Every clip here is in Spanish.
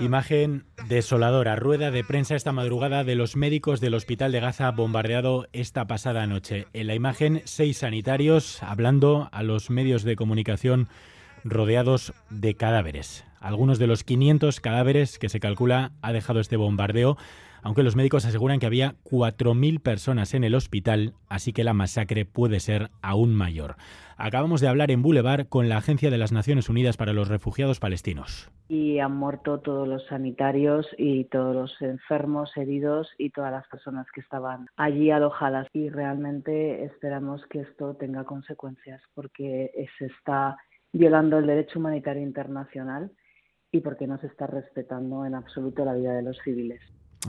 Imagen desoladora, rueda de prensa esta madrugada de los médicos del hospital de Gaza bombardeado esta pasada noche. En la imagen, seis sanitarios hablando a los medios de comunicación rodeados de cadáveres. Algunos de los 500 cadáveres que se calcula ha dejado este bombardeo, aunque los médicos aseguran que había 4.000 personas en el hospital, así que la masacre puede ser aún mayor. Acabamos de hablar en Boulevard con la Agencia de las Naciones Unidas para los Refugiados Palestinos. y han muerto todos los sanitarios y todos los enfermos, heridos y todas las personas que estaban allí alojadas. Y realmente esperamos que esto tenga consecuencias porque se está violando el derecho humanitario internacional y porque no se está respetando en absoluto la vida de los civiles.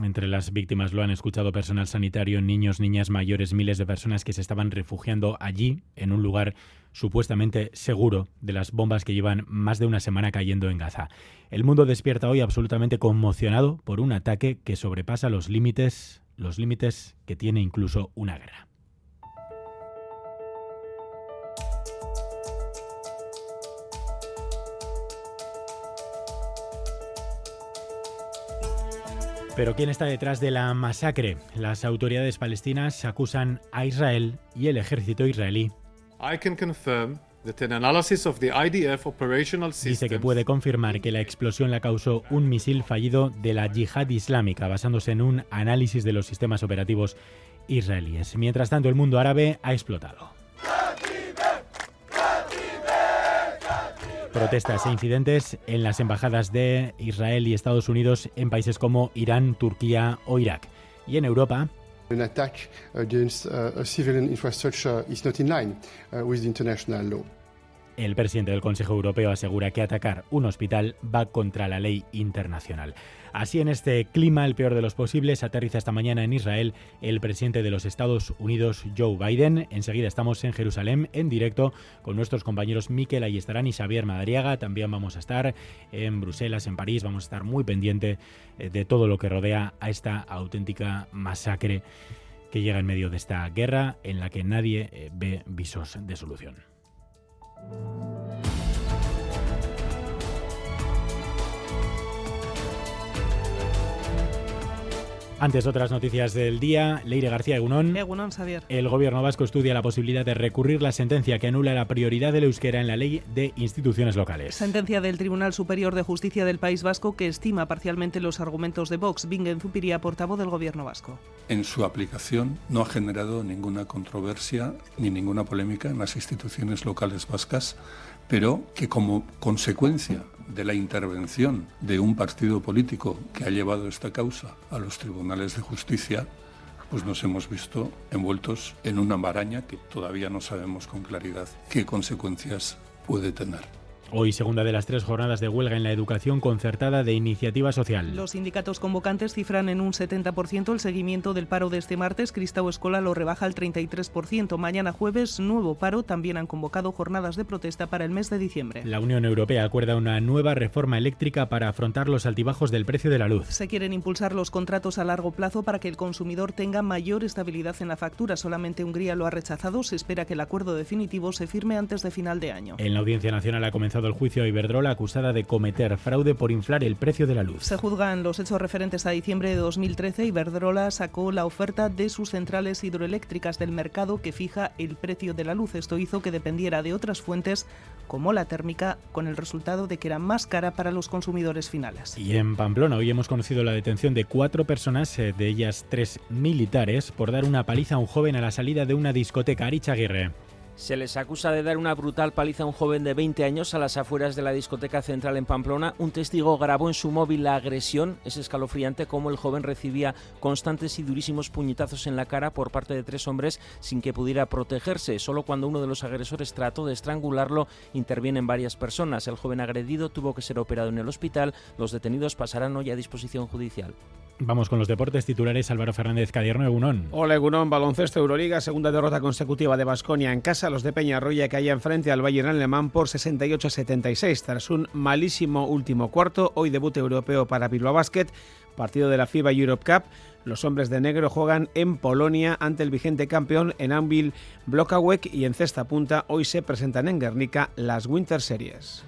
Entre las víctimas lo han escuchado personal sanitario, niños, niñas mayores, miles de personas que se estaban refugiando allí, en un lugar supuestamente seguro de las bombas que llevan más de una semana cayendo en Gaza. El mundo despierta hoy absolutamente conmocionado por un ataque que sobrepasa los límites, los límites que tiene incluso una guerra. Pero ¿quién está detrás de la masacre? Las autoridades palestinas acusan a Israel y el ejército israelí. I can confirm Dice que puede confirmar que la explosión la causó un misil fallido de la yihad islámica, basándose en un análisis de los sistemas operativos israelíes. Mientras tanto, el mundo árabe ha explotado. Protestas e incidentes en las embajadas de Israel y Estados Unidos en países como Irán, Turquía o Irak. Y en Europa, An attack against uh, a civilian infrastructure is not in line uh, with the international law. El presidente del Consejo Europeo asegura que atacar un hospital va contra la ley internacional. Así, en este clima, el peor de los posibles, aterriza esta mañana en Israel el presidente de los Estados Unidos, Joe Biden. Enseguida estamos en Jerusalén en directo con nuestros compañeros Miquel Ayestarán y Xavier Madariaga. También vamos a estar en Bruselas, en París. Vamos a estar muy pendiente eh, de todo lo que rodea a esta auténtica masacre que llega en medio de esta guerra en la que nadie eh, ve visos de solución. Thank you. Antes otras noticias del día, Leire García Egunón. Egunon, Xavier. El gobierno vasco estudia la posibilidad de recurrir la sentencia que anula la prioridad del euskera en la ley de instituciones locales. Sentencia del Tribunal Superior de Justicia del País Vasco que estima parcialmente los argumentos de Vox. Bingen Zupiria, portavoz del gobierno vasco. En su aplicación no ha generado ninguna controversia ni ninguna polémica en las instituciones locales vascas, pero que como consecuencia de la intervención de un partido político que ha llevado esta causa a los tribunales de justicia, pues nos hemos visto envueltos en una maraña que todavía no sabemos con claridad qué consecuencias puede tener. Hoy, segunda de las tres jornadas de huelga en la educación concertada de iniciativa social. Los sindicatos convocantes cifran en un 70% el seguimiento del paro de este martes. Cristau Escola lo rebaja al 33%. Mañana jueves, nuevo paro. También han convocado jornadas de protesta para el mes de diciembre. La Unión Europea acuerda una nueva reforma eléctrica para afrontar los altibajos del precio de la luz. Se quieren impulsar los contratos a largo plazo para que el consumidor tenga mayor estabilidad en la factura. Solamente Hungría lo ha rechazado. Se espera que el acuerdo definitivo se firme antes de final de año. En la Audiencia Nacional ha comenzado el juicio a Iberdrola acusada de cometer fraude por inflar el precio de la luz. Se juzgan los hechos referentes a diciembre de 2013. Iberdrola sacó la oferta de sus centrales hidroeléctricas del mercado que fija el precio de la luz. Esto hizo que dependiera de otras fuentes como la térmica, con el resultado de que era más cara para los consumidores finales. Y en Pamplona hoy hemos conocido la detención de cuatro personas, eh, de ellas tres militares, por dar una paliza a un joven a la salida de una discoteca. Aricha Aguirre. Se les acusa de dar una brutal paliza a un joven de 20 años a las afueras de la discoteca central en Pamplona. Un testigo grabó en su móvil la agresión. Es escalofriante cómo el joven recibía constantes y durísimos puñetazos en la cara por parte de tres hombres sin que pudiera protegerse. Solo cuando uno de los agresores trató de estrangularlo intervienen varias personas. El joven agredido tuvo que ser operado en el hospital. Los detenidos pasarán hoy a disposición judicial. Vamos con los deportes titulares. Álvaro Fernández Cadierno, Egunón. Hola, Egunón. Baloncesto Euroliga, segunda derrota consecutiva de Basconia en casa. Los de Peñarroya caían frente al Bayern Alemán por 68 76 tras un malísimo último cuarto. Hoy debut europeo para Bilbao Basket, partido de la FIBA Europe Cup. Los hombres de negro juegan en Polonia ante el vigente campeón en Anvil Blokawek y en cesta punta hoy se presentan en Guernica las Winter Series.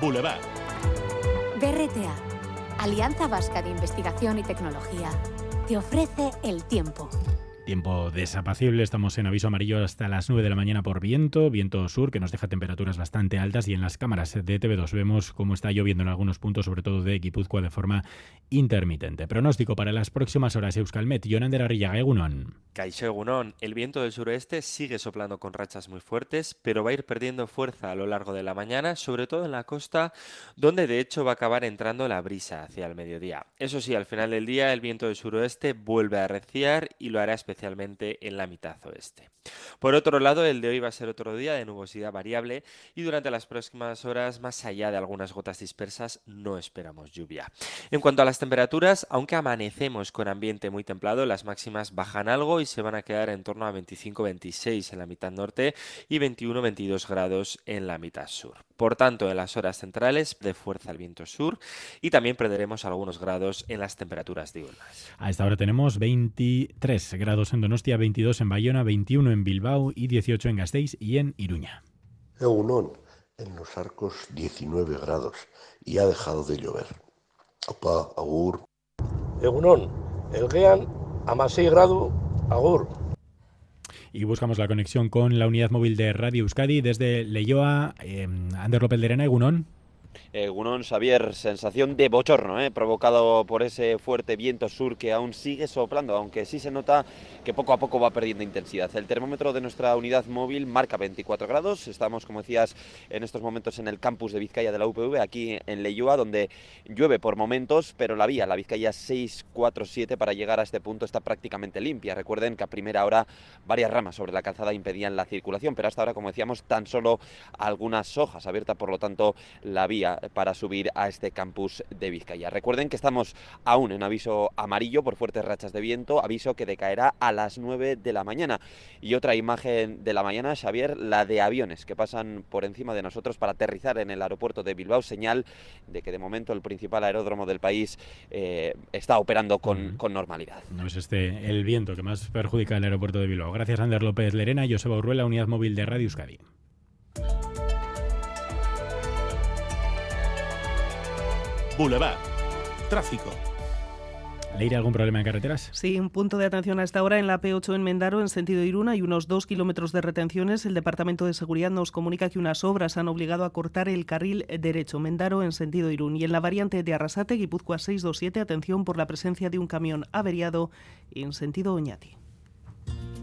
Boulevard. BRTA, Alianza Vasca de Investigación y Tecnología, te ofrece el tiempo. Tiempo desapacible, estamos en aviso amarillo hasta las 9 de la mañana por viento, viento sur que nos deja temperaturas bastante altas y en las cámaras de TV2 vemos cómo está lloviendo en algunos puntos, sobre todo de Guipúzcoa, de forma intermitente. Pronóstico para las próximas horas Euskalmet, Jonander Arrillaga, Egunon. Caixo Egunon, el viento del suroeste sigue soplando con rachas muy fuertes, pero va a ir perdiendo fuerza a lo largo de la mañana, sobre todo en la costa, donde de hecho va a acabar entrando la brisa hacia el mediodía. Eso sí, al final del día el viento del suroeste vuelve a arreciar y lo hará especialmente especialmente en la mitad oeste. Por otro lado, el de hoy va a ser otro día de nubosidad variable y durante las próximas horas, más allá de algunas gotas dispersas, no esperamos lluvia. En cuanto a las temperaturas, aunque amanecemos con ambiente muy templado, las máximas bajan algo y se van a quedar en torno a 25-26 en la mitad norte y 21-22 grados en la mitad sur. Por tanto, en las horas centrales de fuerza el viento sur y también perderemos algunos grados en las temperaturas diurnas. A esta hora tenemos 23 grados en Donostia, 22 en Bayona, 21 en Bilbao y 18 en Gasteiz y en Iruña. Egunon, en los arcos 19 grados y ha dejado de llover. Opa, agur. Egunon, el Gean a más 6 grados, agur. Y buscamos la conexión con la unidad móvil de Radio Euskadi desde Leyoa, eh, Ander López Lerena, Egunon. Eh, Gunón Xavier, sensación de bochorno, eh, provocado por ese fuerte viento sur que aún sigue soplando, aunque sí se nota que poco a poco va perdiendo intensidad. El termómetro de nuestra unidad móvil marca 24 grados. Estamos, como decías, en estos momentos en el campus de Vizcaya de la UPV, aquí en Leyúa, donde llueve por momentos, pero la vía, la Vizcaya 647, para llegar a este punto está prácticamente limpia. Recuerden que a primera hora varias ramas sobre la calzada impedían la circulación, pero hasta ahora, como decíamos, tan solo algunas hojas abiertas, por lo tanto, la vía para subir a este campus de Vizcaya. Recuerden que estamos aún en aviso amarillo por fuertes rachas de viento, aviso que decaerá a las 9 de la mañana. Y otra imagen de la mañana, Xavier, la de aviones que pasan por encima de nosotros para aterrizar en el aeropuerto de Bilbao, señal de que de momento el principal aeródromo del país eh, está operando con, con, normalidad. No es este el viento que más perjudica el aeropuerto de Bilbao. Gracias, Ander López Lerena y Joseba Urruela, unidad móvil de Radio Euskadi. Boulevard. Tráfico. Leire, ¿algún problema en carreteras? Sí, un punto de atención a esta hora en la P8 en Mendaro, en sentido Iruna, y unos dos kilómetros de retenciones. El Departamento de Seguridad nos comunica que unas obras han obligado a cortar el carril derecho Mendaro en sentido Irún. Y en la variante de Arrasate, Guipúzcoa 627, atención por la presencia de un camión averiado en sentido Oñati.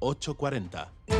840.